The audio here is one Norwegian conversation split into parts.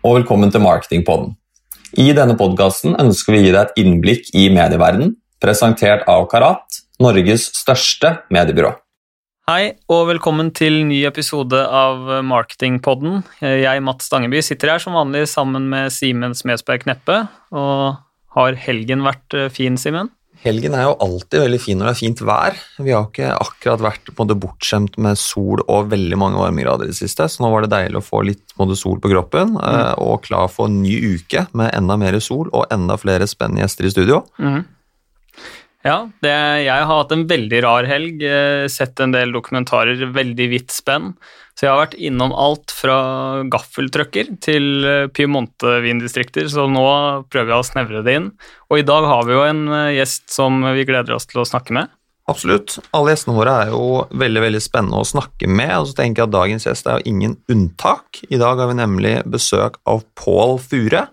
Og velkommen til Marketingpodden. I denne podkasten ønsker vi å gi deg et innblikk i medieverdenen, presentert av Karat, Norges største mediebyrå. Hei, og velkommen til ny episode av Marketingpodden. Jeg, Mats Stangeby, sitter her som vanlig sammen med Simen Smedsberg Kneppe. Og har helgen vært eh, fin, Simen? Helgen er jo alltid veldig fin når det er fint vær. Vi har ikke akkurat vært på bortskjemt med sol og veldig mange varmegrader i det siste, så nå var det deilig å få litt måte, sol på kroppen mm. Eh, og klar for en ny uke med enda mer sol og enda flere spennende gjester i studio. Mm. Ja, det, jeg har hatt en veldig rar helg. Eh, sett en del dokumentarer, veldig vidt spenn. Så jeg har vært innom alt fra gaffeltrucker til eh, Piemonte-vindistrikter, så nå prøver jeg å snevre det inn. Og i dag har vi jo en eh, gjest som vi gleder oss til å snakke med. Absolutt. Alle gjestene våre er jo veldig veldig spennende å snakke med. og så tenker jeg at Dagens gjest er jo ingen unntak. I dag har vi nemlig besøk av Pål Fure.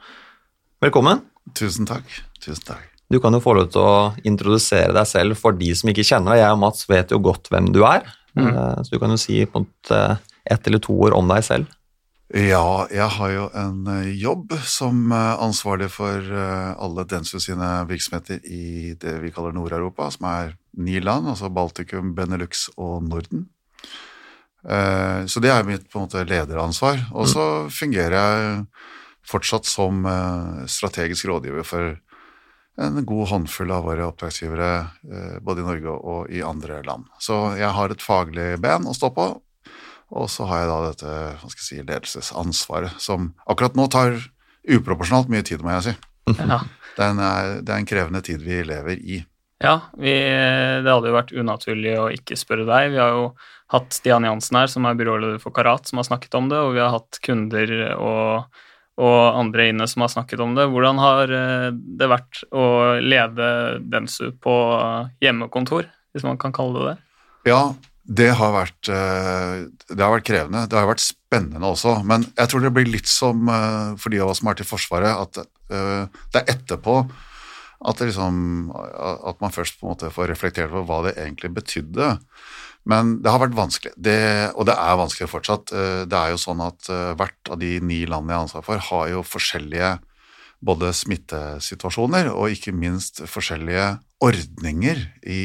Velkommen. Tusen takk. Tusen takk. Du kan jo få lov til å introdusere deg selv for de som ikke kjenner deg. Jeg og Mats vet jo godt hvem du er, mm. Eh, så du kan jo si på ett eller to ord om deg selv? Ja, jeg har jo en eh, jobb som eh, ansvarlig for alle Dentsu sine virksomheter i det vi kaller Nord-Europa, som er ni land, altså Baltikum, Benelux og Norden. Så det er mitt på en måte lederansvar. Og så mm. fungerer jeg fortsatt som strategisk rådgiver for en god håndfull av våre oppdragsgivere både i Norge og i andre land. Så jeg har et faglig ben å stå på, og så har jeg da dette hva skal jeg si, ledelsesansvaret, som akkurat nå tar uproporsjonalt mye tid, må jeg si. Ja. Det, er en, det, er en, krevende tid vi lever i. Ja, vi, det hadde jo vært unaturlig å ikke spørre deg. Vi har jo hatt Stian Jansen her, som er byråleder for Karat, som har snakket om det, og vi har hatt kunder og, og andre inne som har snakket om det. Hvordan har eh, det vært å lede Bensu på hjemmekontor, hvis man kan kalle det det? Ja, det har, vært, eh, det har vært krevende. Det har vært spennende også. Men jeg tror det blir litt som eh, for de av oss som er til Forsvaret, at det er etterpå at, liksom, at man først på en måte får reflektert over hva det egentlig betydde. Men det har vært vanskelig, det, og det er vanskelig fortsatt. Det er jo sånn at hvert av de ni landene jeg har ansvar for, har jo forskjellige både smittesituasjoner og ikke minst forskjellige ordninger i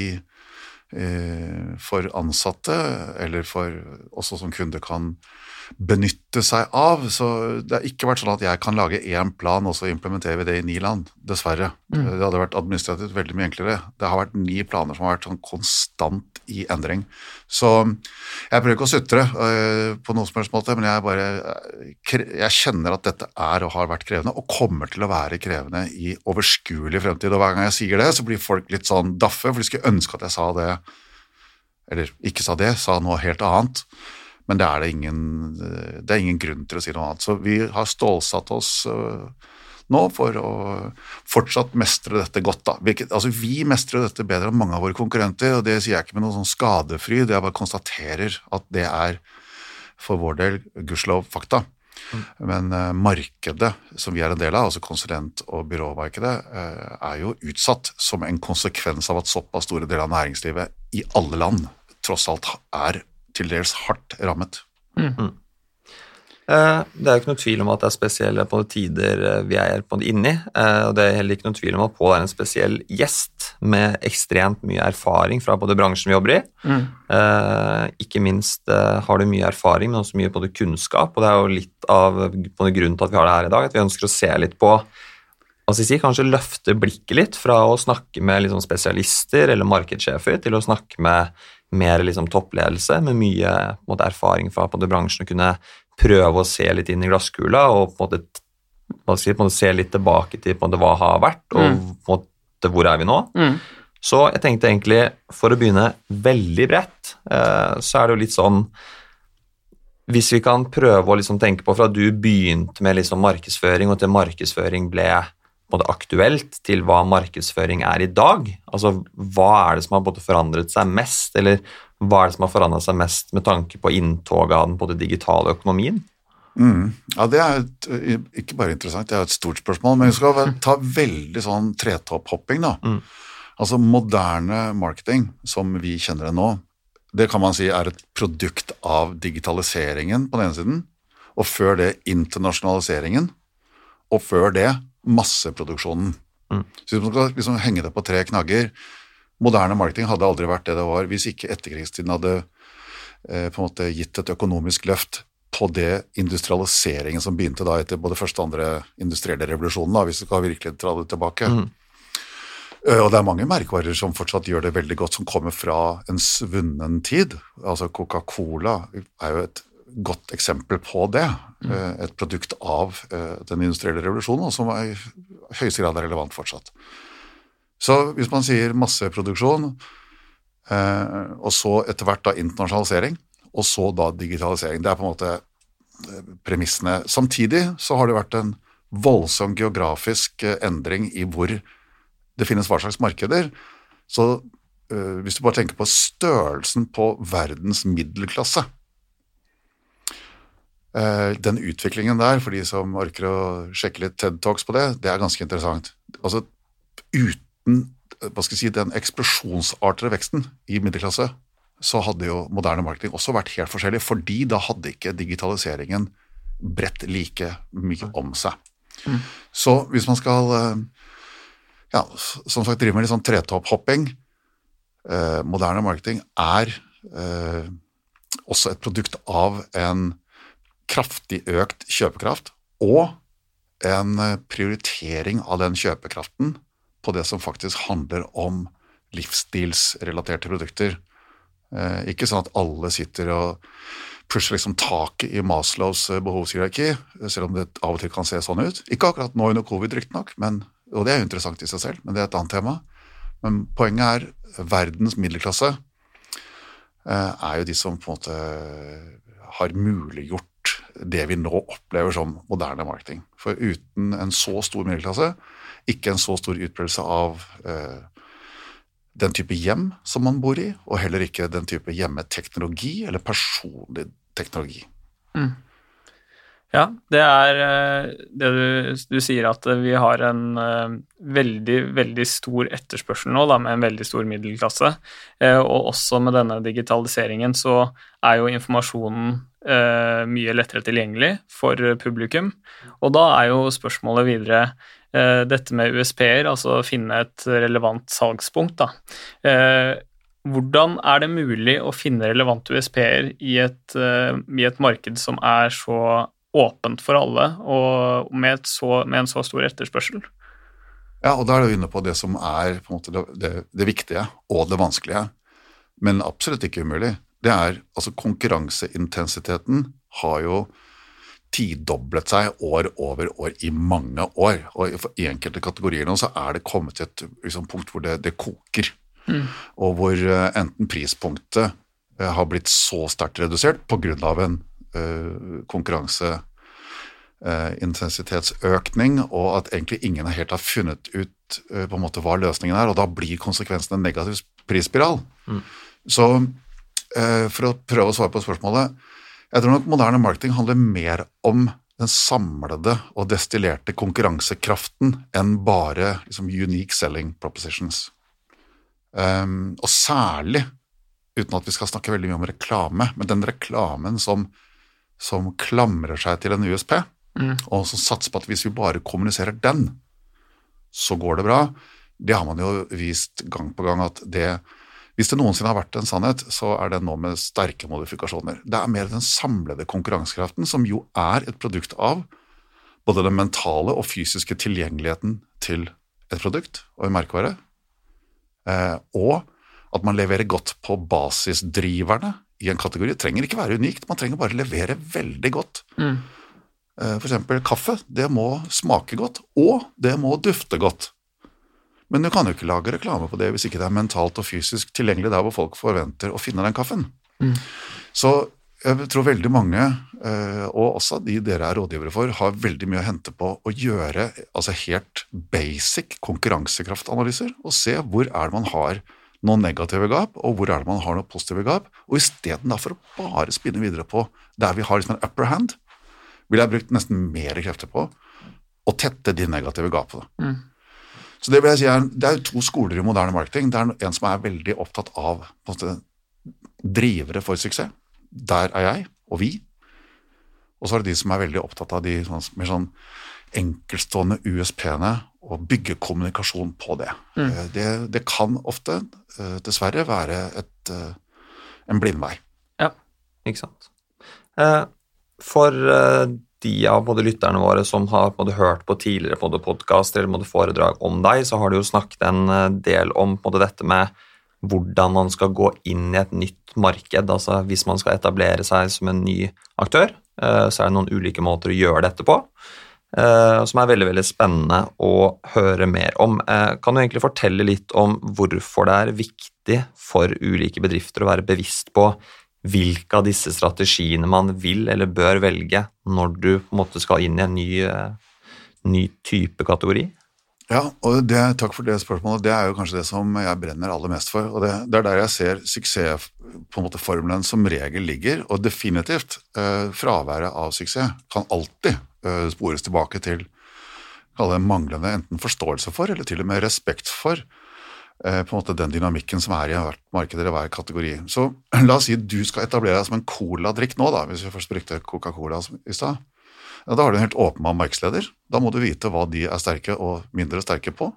Eh, for ansatte, eller for også som kunde kan benytte seg av. Så det har ikke vært sånn at jeg kan lage én plan, og så implementerer vi det i ni land. Dessverre. Mm. Det hadde vært administrativt veldig mye enklere. Det har vært ni planer som har vært sånn konstant i endring. Så jeg prøver ikke å sutre øh, på noen som helst måte, men jeg bare jeg kjenner at dette er og har vært krevende, og kommer til å være krevende i overskuelig fremtid. Og hver gang jeg sier det, så blir folk litt sånn daffe, for de skulle ønske at jeg sa det, eller ikke sa det, sa noe helt annet. Men det er det ingen, det er ingen grunn til å si noe annet. Så vi har stålsatt oss uh, nå for å fortsatt mestre dette godt. Da. Vi, altså, vi mestrer dette bedre enn mange av våre konkurrenter, og det sier jeg ikke med noe sånn skadefryd, jeg bare konstaterer at det er for vår del gudskjelov fakta. Mm. Men uh, markedet som vi er en del av, altså konsulent- og byråmarkedet, uh, er jo utsatt som en konsekvens av at såpass store deler av næringslivet i alle land tross alt er til dels hardt rammet. Mm. mm. Eh, det er jo ikke noe tvil om at det er spesielle på tider eh, vi er på inni. Eh, og det er heller ikke noe tvil om at Pål er en spesiell gjest med ekstremt mye erfaring fra både bransjen vi jobber i. Mm. Ikke minst har du mye erfaring, men også mye både kunnskap. Og det er jo litt av grunnen til at vi har det her i dag, at vi ønsker å se litt på si, Kanskje løfte blikket litt fra å snakke med liksom spesialister eller markedssjefer til å snakke med mer liksom toppledelse med mye måte, erfaring fra på bransjen og kunne prøve å se litt inn i glasskula og på en måte, si, på en måte se litt tilbake til på en måte, hva har vært, og mm. på en måte, hvor er vi nå. Mm. Så jeg tenkte egentlig, for å begynne veldig bredt, eh, så er det jo litt sånn Hvis vi kan prøve å liksom tenke på fra du begynte med liksom markedsføring, og til markedsføring ble måte, aktuelt til hva markedsføring er i dag? Altså, Hva er det som har både forandret seg mest, eller hva er det som har forandret seg mest med tanke på inntoget av den både digitale økonomien? Mm. Ja, Det er et, ikke bare interessant, det er et stort spørsmål, men vi skal ta veldig sånn tretopphopping. da. Mm. Altså Moderne marketing, som vi kjenner det nå, det kan man si er et produkt av digitaliseringen på den ene siden, og før det internasjonaliseringen, og før det masseproduksjonen. Mm. Så hvis man skal liksom henge det på tre knagger Moderne marketing hadde aldri vært det det var hvis ikke etterkrigstiden hadde eh, på en måte gitt et økonomisk løft på det industrialiseringen som begynte da etter både første og andre industrielle revolusjonen, da, hvis du skal virkelig dra det tilbake. Mm. Eh, Og det er mange merkevarer som fortsatt gjør det veldig godt, som kommer fra en svunnen tid. Altså Coca-Cola er jo et godt eksempel på det. Eh, Et produkt av eh, den industrielle revolusjonen, og som er i høyeste grad er relevant fortsatt. Så hvis man sier masseproduksjon, eh, og så etter hvert da internasjonalisering, og så da digitalisering. Det er på en måte premissene. Samtidig så har det vært en voldsom geografisk endring i hvor det finnes hva slags markeder. Så hvis du bare tenker på størrelsen på verdens middelklasse Den utviklingen der, for de som orker å sjekke litt TED Talks på det, det er ganske interessant. Altså uten hva skal jeg si, den eksplosjonsartede veksten i middelklasse, så hadde jo moderne marketing også vært helt forskjellig, fordi da hadde ikke digitaliseringen bredt like mye om seg. Så hvis man skal eh, ja, som sagt drive med litt sånn tretopphopping eh, Moderne marketing er eh, også et produkt av en kraftig økt kjøpekraft og en eh, prioritering av den kjøpekraften på det som faktisk handler om livsstilsrelaterte produkter. Eh, ikke sånn at alle sitter og pusher liksom taket i Maslows eh, behovshierarki, selv om det av og til kan se sånn ut. Ikke akkurat nå under covid, riktignok, og det er jo interessant i seg selv, men det er et annet tema. Men poenget er verdens middelklasse er jo de som på en måte har muliggjort det vi nå opplever som moderne marketing. For uten en så stor middelklasse, ikke en så stor utbredelse av eh, den type hjem som man bor i, og heller ikke den type hjemmeteknologi eller personlig teknologi. Ja, det er eh, det du, du sier at vi har en eh, veldig, veldig stor etterspørsel nå, da, med en veldig stor middelklasse. Eh, og også med denne digitaliseringen så er jo informasjonen eh, mye lettere tilgjengelig for publikum. Og da er jo spørsmålet videre uh, dette med USP-er, altså finne et relevant salgspunkt, da. Uh, hvordan er det mulig å finne relevante USP-er i, i et marked som er så åpent for alle, og med, så, med en så stor etterspørsel? Ja, og da er du inne på det som er på måte det, det, det viktige og det vanskelige, men absolutt ikke umulig. Det er altså konkurranseintensiteten har jo tidoblet seg år over år i mange år. Og i enkelte kategorier nå så er det kommet til et liksom, punkt hvor det, det koker. Og hvor uh, enten prispunktet uh, har blitt så sterkt redusert pga. en uh, eh, intensitetsøkning, og at egentlig ingen helt har funnet ut på en måte hva løsningen er, og da blir konsekvensen en negativ prisspiral. Så eh, for å prøve å svare på spørsmålet Jeg tror nok moderne marketing handler mer om den samlede og destillerte konkurransekraften enn bare liksom, unique selling propositions. Um, og særlig, uten at vi skal snakke veldig mye om reklame, men den reklamen som, som klamrer seg til en USP, og som satser på at hvis vi bare kommuniserer den, så går det bra. Det har man jo vist gang på gang at det Hvis det noensinne har vært en sannhet, så er det nå med sterke modifikasjoner. Det er mer den samlede konkurransekraften, som jo er et produkt av både den mentale og fysiske tilgjengeligheten til et produkt og en merkevare, eh, og at man leverer godt på basisdriverne i en kategori. Det trenger ikke være unikt, man trenger bare levere veldig godt. Mm. For eksempel kaffe, det må smake godt, og det må dufte godt. Men du kan jo ikke lage reklame på det hvis ikke det er mentalt og fysisk tilgjengelig der hvor folk forventer å finne den kaffen. Så jeg tror veldig mange, eh, og også de dere er rådgivere for, har veldig mye å hente på å gjøre altså helt basic konkurransekraftanalyser, og se hvor er det man har noen negative gap, og hvor er det man har noen positive gap, og istedenfor å bare spinne videre på der vi har liksom en upper hand, ville jeg brukt nesten mer krefter på å tette de negative gapene. Så det vil jeg si er, det er to skoler i moderne marketing. Det er en som er veldig opptatt av på en måte, drivere for suksess. Der er jeg, og vi. Og så er det de som er veldig opptatt av de sånn, mer sånn enkeltstående USP-ene og bygge kommunikasjon på det. Mm. Eh, det. Det kan ofte, eh, dessverre, være et, eh, en blindvei. Ikke sant. For de av både lytterne våre som har både hørt på tidligere både podkaster eller både foredrag om deg, så har du jo snakket en eh, del om både dette med hvordan man skal gå inn i et nytt marked. altså Hvis man skal etablere seg som en ny aktør, eh, så er det noen ulike måter å gjøre dette på. eh, Som er veldig veldig spennende å høre mer om. Kan du egentlig fortelle litt om hvorfor det er viktig for ulike bedrifter å være bevisst på hvilke av disse strategiene man vil eller bør velge når du på en måte skal inn i en ny, eh, ny type kategori? Ja, og det, takk for det spørsmålet. Det er jo kanskje det som jeg brenner aller mest for. og Det, det er der jeg ser suksess på en måte formelen som regel ligger, og definitivt eh, fraværet av suksess kan alltid eh, spores tilbake til manglende enten forståelse for, eller til og med respekt for på en måte den dynamikken som er i hvert marked eller hver kategori. Så la oss si du skal etablere deg som en coladrikk nå, da, hvis vi først brukte Coca-Cola i stad. Ja, da har du en helt åpenbar markedsleder. Da må du vite hva de er sterke og mindre sterke på.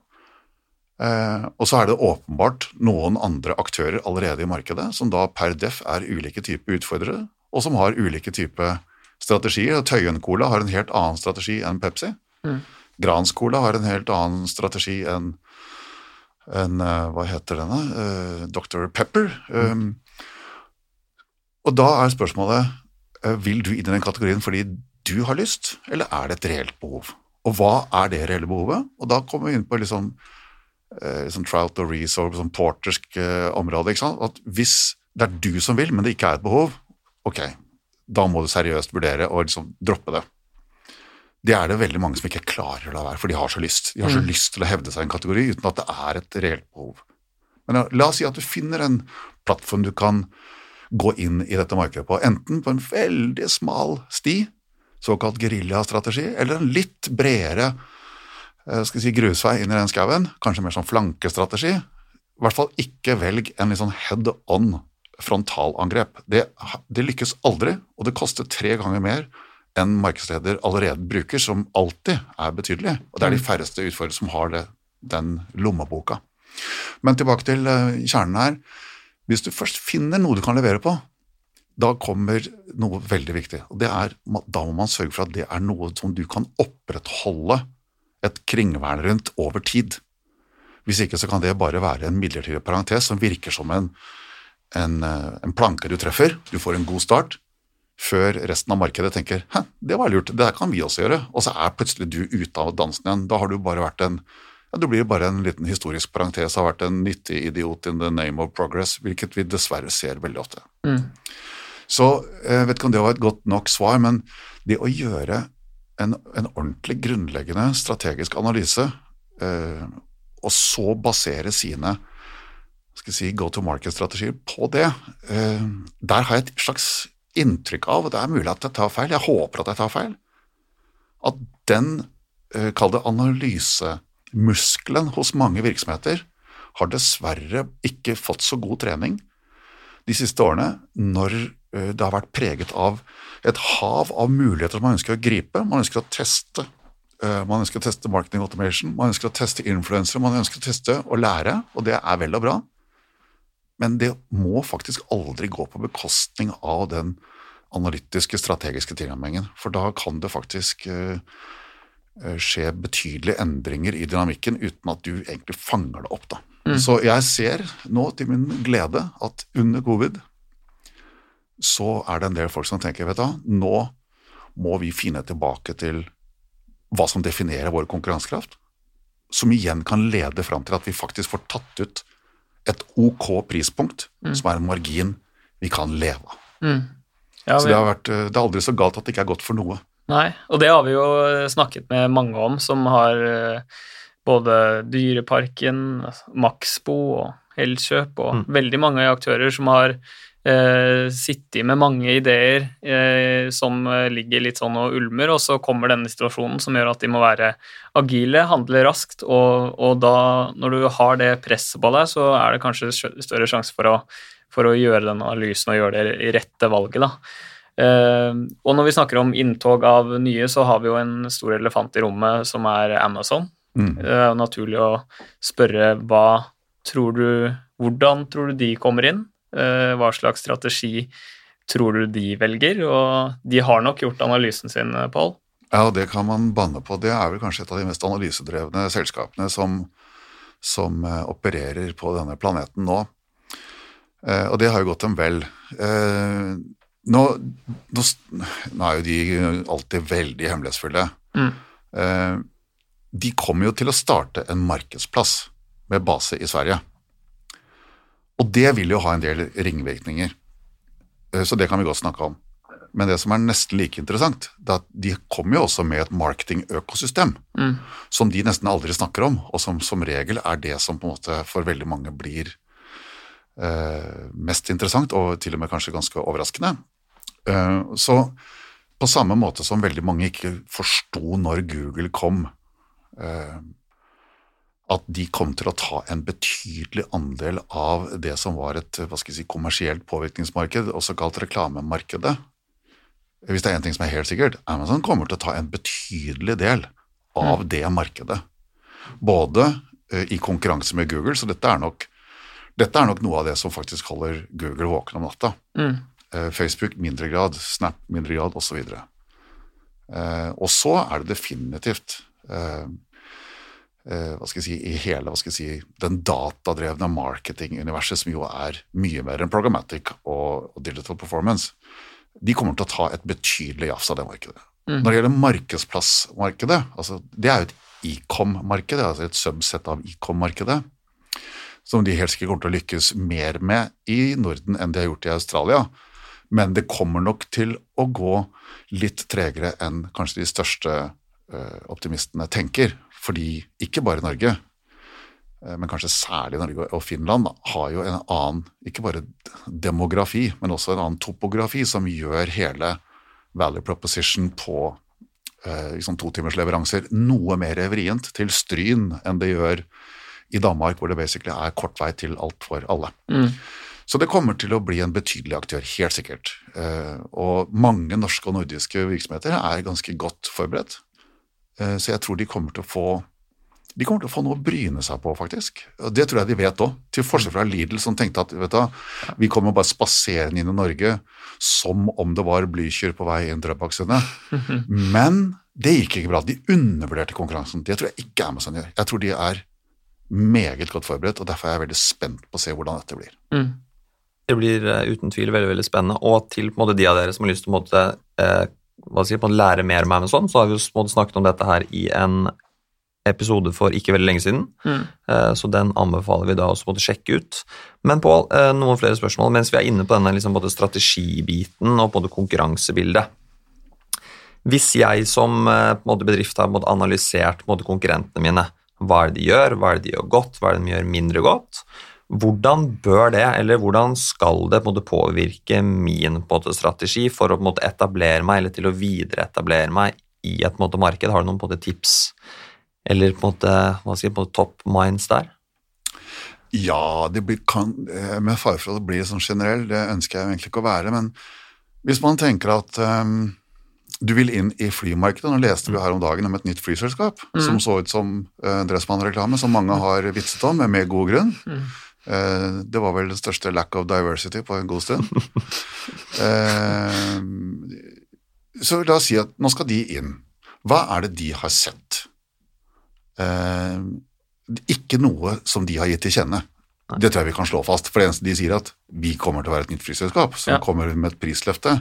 Eh, og så er det åpenbart noen andre aktører allerede i markedet som da per def er ulike typer utfordrere, og som har ulike typer strategier. Tøyen Cola har en helt annen strategi enn Pepsi. Mm. Grans Cola har en helt annen strategi enn enn, eh, Hva heter denne? Eh, Dr. Pepper. Um, og da er spørsmålet eh, vil du inn i den kategorien fordi du har lyst, eller er det et reelt behov? Og hva er det reelle behovet? Og da kommer vi inn på liksom, eh, sånn trout og reese og sånn portersk område. ikke sant? At hvis det er du som vil, men det ikke er et behov, ok, da må du seriøst vurdere å liksom droppe det. Det er det veldig mange som ikke klarer å la være, for de har så lyst. De har så Mm. lyst til å hevde seg i en kategori uten at det er et reelt behov. Men ja, la oss si at du finner en plattform du kan gå inn i dette markedet på, enten på en veldig smal sti, såkalt geriljastrategi, eller en litt bredere eh, skal si, grusvei inn i den skauen, kanskje mer sånn flankestrategi. I hvert fall ikke velg en litt sånn head on frontalangrep. Det, det lykkes aldri, og det koster tre ganger mer enn markedsleder allerede bruker, som alltid er betydelig. Og det er de færreste utfordrere som har det, den lommeboka. Men tilbake til eh, kjernen her. Hvis du først finner noe du kan levere på, da kommer noe veldig viktig. og det er, Da må man sørge for at det er noe som du kan opprettholde et kringvern rundt over tid. Hvis ikke så kan det bare være en midlertidig parentes som virker som en, en, eh, en planke du treffer. Du får en god start, før resten av markedet tenker hæ, det var lurt, det her kan vi også gjøre. Og så er plutselig du ute av dansen igjen. Da har du bare vært en ja, Du blir bare en liten historisk parentes, har vært en nyttig idiot in the name of progress, hvilket vi dessverre ser veldig ofte. Mm. Så jeg vet ikke om det var et godt nok svar, men det å gjøre en, en ordentlig grunnleggende strategisk analyse, eh, og så basere sine skal jeg si, go to market-strategier på det, eh, der har jeg et slags inntrykk av, og det er mulig at jeg tar feil, jeg håper at jeg tar feil, at den, eh, kall det analysemuskelen hos mange virksomheter, har dessverre ikke fått så god trening de siste årene når eh, det har vært preget av et hav av muligheter som man ønsker å gripe. Man ønsker å teste. eh, Man ønsker å teste marketing automation, man ønsker å teste influensere, man ønsker å teste og lære, og det er vel og bra. Men det må faktisk aldri gå på bekostning av den analytiske, strategiske tilnærmingen. For da kan det faktisk eh, eh, skje betydelige endringer i dynamikken uten at du egentlig fanger det opp. Da. Mm. Så jeg ser nå til min glede at under covid så er det en del folk som tenker vet du, nå må vi finne tilbake til hva som definerer vår konkurransekraft, som igjen kan lede fram til at vi faktisk får tatt ut et ok prispunkt, Mm. som er en margin vi kan leve av. Mm. Ja, Så det, har vært, eh, det er aldri så galt at det ikke er godt for noe. Nei, og det har vi jo eh, snakket med mange om, som har eh, både Dyreparken, altså Maxbo og Elkjøp, og Mm. veldig mange aktører som har eh, sittet med mange ideer eh, som eh, ligger litt sånn og ulmer, og så kommer denne situasjonen som gjør at de må være agile, handle raskt, og, og da, når du har det presset på deg, så er det kanskje større sjanse for å, for å gjøre den analysen og gjøre det rette valget, da. Eh, og når vi snakker om inntog av nye, så har vi jo en stor elefant i rommet som er Amazon. Mm. Det er jo naturlig å spørre hva tror du Hvordan tror du de kommer inn? Uh, hva slags strategi tror du de velger? Og de har nok gjort analysen sin, Pål? Ja, det kan man banne på. Det er vel kanskje et av de mest analysedrevne selskapene som, som uh, opererer på denne planeten nå. Og det har jo gått dem vel. Nå, nå, nå, er jo de alltid veldig hemmelighetsfulle. Mm. de kommer jo til å starte en markedsplass med base i Sverige. Og det vil jo ha en del ringvirkninger. Så det kan vi godt snakke om. Men det som er nesten like interessant, det er at de kommer jo også med et marketingøkosystem mm. som de nesten aldri snakker om, og som som regel er det som på en måte for veldig mange blir eh, mest interessant, og til og med kanskje ganske overraskende. Eh, så på samme måte som veldig mange ikke forsto når Google kom, eh, at de kom til å ta en betydelig andel av det som var et hva skal jeg si, kommersielt påvirkningsmarked, også kalt reklamemarkedet, hvis det er én ting som er helt sikkert, Amazon kommer til å ta en betydelig del av mm. det markedet. Både uh, i konkurranse med Google, så dette er, nok, dette er nok noe av det som faktisk holder Google våken om natta. Mm. Uh, Facebook mindre grad, Snap mindre grad osv. Uh, eh, og så er det definitivt hva skal jeg si, i hele hva skal jeg si, den datadrevne marketinguniverset, som jo er mye mer enn programmatic og, og digital performance de kommer til å ta et betydelig jafs av det markedet. Mm. Når det gjelder markedsplassmarkedet, altså det er jo et e-com-marked, altså et subset av e-com-markedet, som de helt sikkert kommer til å lykkes mer med i Norden enn de har gjort i Australia. Men det kommer nok til å gå litt tregere enn kanskje de største uh, optimistene tenker. Fordi ikke bare Norge, Eh, men kanskje særlig Norge og Finland, har jo en annen, ikke bare demografi, men også en annen topografi som gjør hele value proposition på eh, liksom totimersleveranser noe mer vrient til Stryn enn det gjør i Danmark, hvor det basically er kort vei til alt for alle. Mm. Så det kommer til å bli en betydelig aktør, helt sikkert. Eh, og mange norske og nordiske virksomheter er ganske godt forberedt. Eh, så jeg tror de kommer til å få de kommer til å få noe å bryne seg på, faktisk. Og Det tror jeg de vet òg. Til forskjell fra Lidl, som tenkte at vet du, vi kommer bare spaserende inn i Norge som om det var Blykjør på vei inn Drøbaksundet. Men det gikk ikke bra. De undervurderte konkurransen. Det tror jeg ikke Amazon gjør. Jeg tror de er meget godt forberedt, og derfor er jeg veldig spent på å se hvordan dette blir. Mm. Det blir uh, uten tvil veldig veldig spennende. Og til på en måte, de av dere som har lyst til å måte, uh, hva sier, på lære mer om Amazon, så har vi jo snakket om dette her i en episode for ikke veldig lenge siden, mm. Eh, så den anbefaler vi da også å sjekke ut. Men Pål, eh, noen flere spørsmål mens vi er inne på denne liksom både strategibiten og både konkurransebildet. Hvis jeg som måte, bedrift har analysert konkurrentene mine, hva er det de gjør, hva er det de gjør godt, hva er det de gjør mindre godt, hvordan bør det, eller hvordan skal det påvirke min strategi for å etablere meg, eller til å videreetablere meg i et marked? Har du noen tips? Eller på en måte, hva skal jeg, på top minds der? Ja, det blir, kan, eh, med fare for at det blir sånn generell, det ønsker jeg egentlig ikke å være. Men hvis man tenker at um, du vil inn i flymarkedet Nå leste vi her om dagen om et nytt flyselskap mm. som så ut som uh, Dressmann-reklame, som mange har vitset om, med god grunn. Mm. Uh, det var vel den største lack of diversity på en god stund. uh, så la oss si at nå skal de inn. Hva er det de har sett? eh, ikke noe som de har gitt til kjenne. Det tror jeg vi kan slå fast. For det eneste de sier, at vi kommer til å være et nytt flyselskap som ja. kommer med et prisløfte,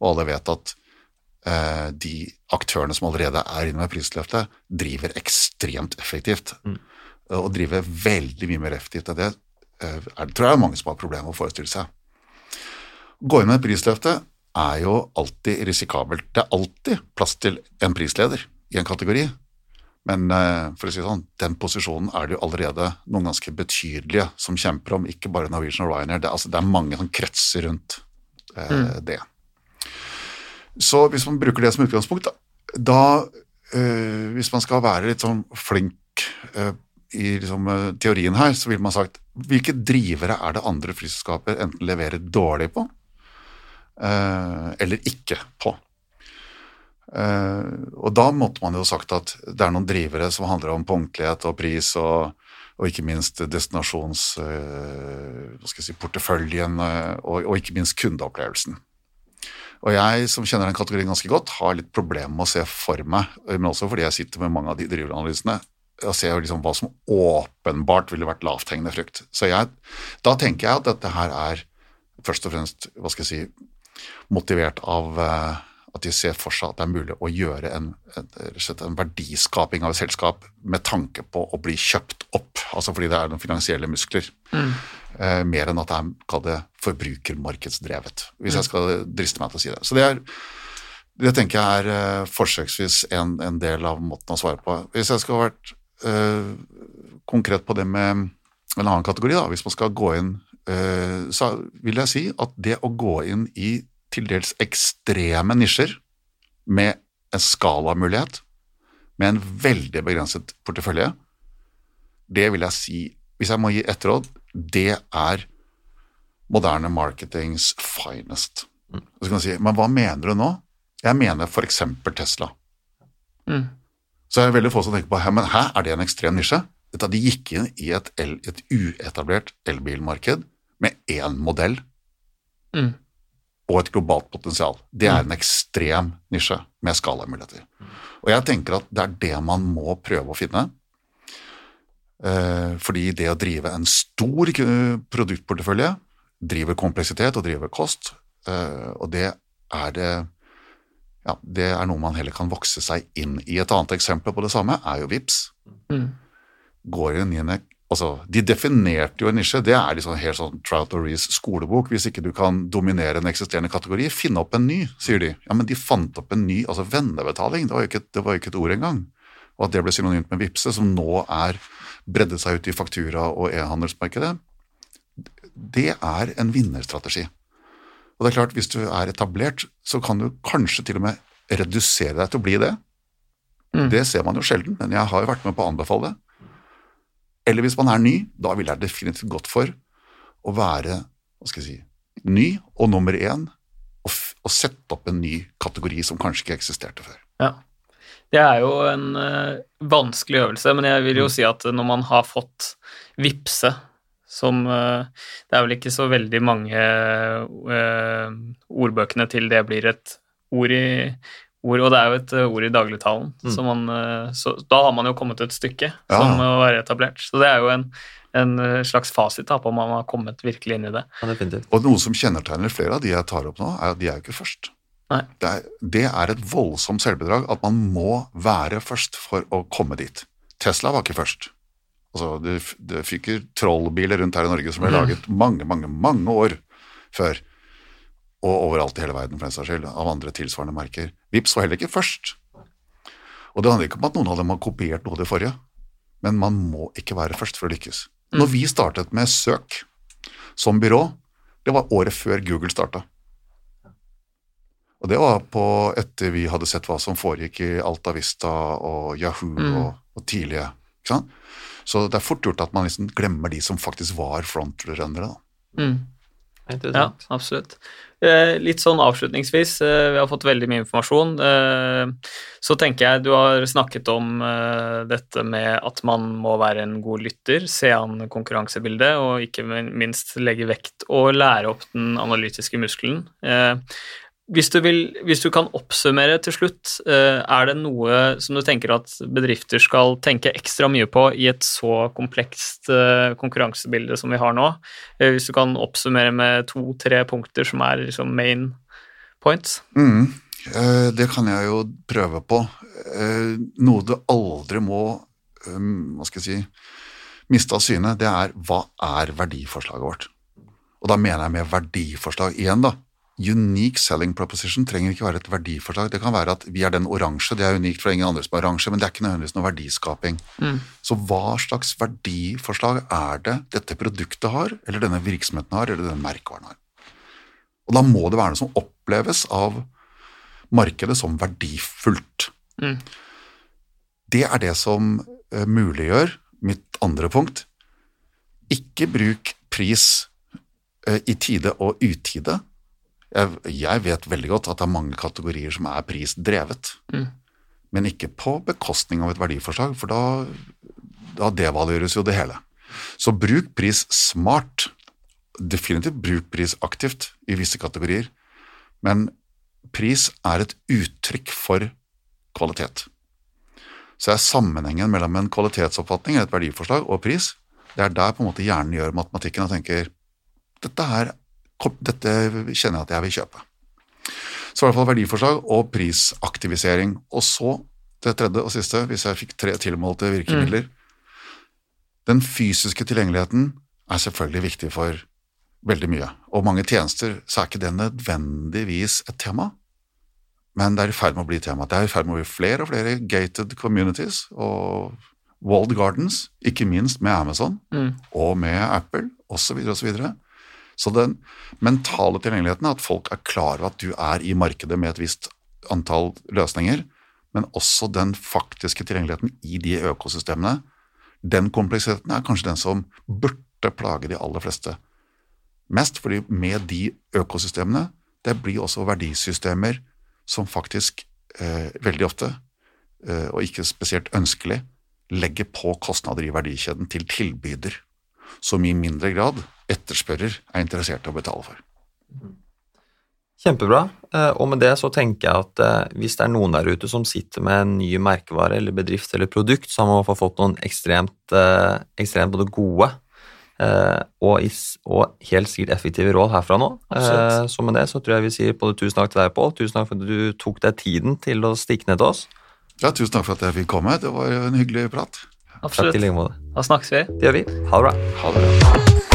og alle vet at eh, de aktørene som allerede er inne med prisløftet, driver ekstremt effektivt. Mm. Og driver veldig mye mer effektivt enn det eh, er, tror jeg er mange som har problemer med å forestille seg. Å Gå inn med et prisløfte er jo alltid risikabelt. Det er alltid plass til en prisleder i en kategori. Men eh, for å si sånn, den posisjonen er det jo allerede noen ganske betydelige som kjemper om, ikke bare Norwegian og Ryanair. Det, altså, det er mange som kretser rundt eh, mm. det. Så hvis man bruker det som utgangspunkt, da, da eh, Hvis man skal være litt sånn flink eh, i liksom, eh, teorien her, så ville man sagt hvilke drivere er det andre flyselskaper enten leverer dårlig på, eh, eller ikke på. Eh, og da måtte man jo sagt at det er noen drivere som handler om punktlighet og pris og, og ikke minst destinasjons... hva skal jeg si, og, og ikke minst kundeopplevelsen. Og jeg som kjenner den kategorien ganske godt, har litt problemer med å se for meg, men også fordi jeg sitter med mange av de driveranalysene, og se liksom hva som åpenbart ville vært lavthengende frukt. Så jeg, da tenker jeg at dette her er først og fremst hva skal jeg si, motivert av eh, at de ser for seg at det er mulig å gjøre en, en, en verdiskaping av et selskap med tanke på å bli kjøpt opp, altså fordi det er noen finansielle muskler. Eh, mer enn at det er kall det forbrukermarkedsdrevet, hvis jeg skal driste meg til å si det. Så det, er, det tenker jeg er eh, forsøksvis en, en del av måten å svare på. Hvis jeg skal vært eh, konkret på det med en annen kategori, da, hvis man skal gå inn, eh, så vil jeg si at det å gå inn i til dels ekstreme nisjer med en skalamulighet, med en veldig begrenset portefølje, det vil jeg si, hvis jeg må gi ett råd, det er moderne marketings finest. Så kan man si, men hva mener du nå? Jeg mener f.eks. Tesla. Mm. Så er det veldig få som tenker på men hæ, er det en ekstrem nisje? Dette, de gikk inn i et, el, et uetablert elbilmarked med én modell Mm. og et globalt potensial. Det er en ekstrem nisje med skalamuligheter. Og jeg tenker at det er det man må prøve å finne. Eh, fordi det å drive en stor produktportefølje driver kompleksitet og driver kost, eh, og det er det ja, det er noe man heller kan vokse seg inn i. Et annet eksempel på det samme er jo VIPS. Mm. Går inn i en altså, De definerte jo en nisje. Det er liksom helt sånn Trout og Rees skolebok. Hvis ikke du kan dominere en eksisterende kategori, finn opp en ny, sier de. Ja, men de fant opp en ny altså vennebetaling. Det var jo ikke, det var jo ikke et ord engang. Og at det ble synonymt med Vipse, som nå er bredde seg ut i faktura- og e-handelsmarkedet, det er en vinnerstrategi. Og det er klart, hvis du er etablert, så kan du kanskje til og med redusere deg til å bli det. Mm. Det ser man jo sjelden, men jeg har jo vært med på å anbefale det. Eller hvis man er ny, da ville jeg definitivt gått for å være hva skal jeg si, ny og nummer én, og, og sette opp en ny kategori som kanskje ikke eksisterte før. Ja. Det er jo en ø, vanskelig øvelse, men jeg vil jo si at når man har fått vipse som eh, Det er vel ikke så veldig mange eh, ordbøkene til det blir et ord i ord, og det er jo et eh, ord i dagligtalen. Mm. Så, man, så da har man jo kommet et stykke Ja. som å være etablert. Så det er jo en, en slags fasit da, på om man har kommet virkelig inn i det. Ja. Og noe som kjennetegner flere av de jeg tar opp nå, er at de er jo ikke først. Nei. Det er, det er et voldsomt selvbedrag at man må være først for å komme dit. Tesla var ikke først. Altså, det, f- det fyker trollbiler rundt her i Norge som ble laget mange, mange, mange år før. Og overalt i hele verden, for den saks skyld, av andre tilsvarende merker. Vips var heller ikke først. Og det handler ikke om at noen av dem har kopiert noe av det forrige, men man må ikke være først for å lykkes. Når vi startet med søk som byrå, det var året før Google starta. Og det var på etter vi hadde sett hva som foregikk i Alta Vista og Yahoo Mm. og, og tidlige. Ikke sant? Så det er fort gjort at man liksom glemmer de som faktisk var frontrunnere. Mm. Ja, absolutt. Eh, litt sånn avslutningsvis, eh, vi har fått veldig mye informasjon. Eh, så tenker jeg du har snakket om dette med at man må være en god lytter, se an konkurransebildet, og ikke minst legge vekt og lære opp den analytiske muskelen. Hvis du, vil, hvis du kan oppsummere til slutt, eh, er det noe som du tenker at bedrifter skal tenke ekstra mye på i et så komplekst eh, konkurransebilde som vi har nå? Eh, Hvis du kan oppsummere med to-tre punkter som er liksom main points? Mm. Det kan jeg jo prøve på. Noe du aldri må um, hva skal jeg si, miste av syne, det er hva er verdiforslaget vårt? Og da mener jeg med verdiforslag igjen, da. Unique selling proposition trenger ikke være et verdiforslag. Det kan være at vi er den oransje, det er unikt for ingen andre som er oransje, men det er ikke nødvendigvis noe verdiskaping. Mm. Så hva slags verdiforslag er det dette produktet har, eller denne virksomheten har, eller denne merkevaren har? Og da må det være noe som oppleves av markedet som verdifullt. Mm. Det er det som eh, muliggjør mitt andre punkt. Ikke bruk pris eh, i tide og utide. Jeg, jeg vet veldig godt at det er mange kategorier som er prisdrevet, Mm. men ikke på bekostning av et verdiforslag, for da, da devalueres jo det hele. Så bruk pris smart. Definitivt bruk pris aktivt i visse kategorier, men pris er et uttrykk for kvalitet. Så er sammenhengen mellom en kvalitetsoppfatning, et verdiforslag, og pris, det er der på en måte hjernen gjør matematikken og tenker dette her, dette kjenner jeg at jeg vil kjøpe. Så i hvert fall verdiforslag og prisaktivisering. Og så det tredje og siste, hvis jeg fikk tre tilmålte virkemidler. Den fysiske tilgjengeligheten er selvfølgelig viktig for veldig mye. Og mange tjenester så er ikke det nødvendigvis et tema, men det er i ferd med å bli tema. Det er i ferd med å bli flere og flere gated communities og walled gardens, ikke minst med Amazon Mm. og med Apple osv. osv. Så, den mentale tilgjengeligheten er at folk er klar over at du er i markedet med et visst antall løsninger, men også den faktiske tilgjengeligheten i de økosystemene. Den kompleksiteten er kanskje den som burde plage de aller fleste mest, fordi med de økosystemene, det blir også verdisystemer som faktisk eh, veldig ofte, eh, og ikke spesielt ønskelig, legger på kostnader i verdikjeden til tilbyder, som i mindre grad etterspørrer er interessert i å betale for. Kjempebra. Eh, Og med det så tenker jeg at eh, hvis det er noen der ute som sitter med en ny merkevare eller bedrift eller produkt, så har man i hvert fall fått noen ekstremt, eh, ekstremt både gode eh, og, og helt sikkert effektive råd herfra nå. Absolutt. Eh, Så med det så tror jeg vi sier både tusen takk til deg, Pål. Tusen takk for at du tok deg tiden til å stikke ned til oss. Ja, tusen takk for at jeg fikk komme. Det var en hyggelig prat. Takk Absolutt. i like måte. Da snakkes vi. Det gjør vi. Ha det bra. Ha det bra.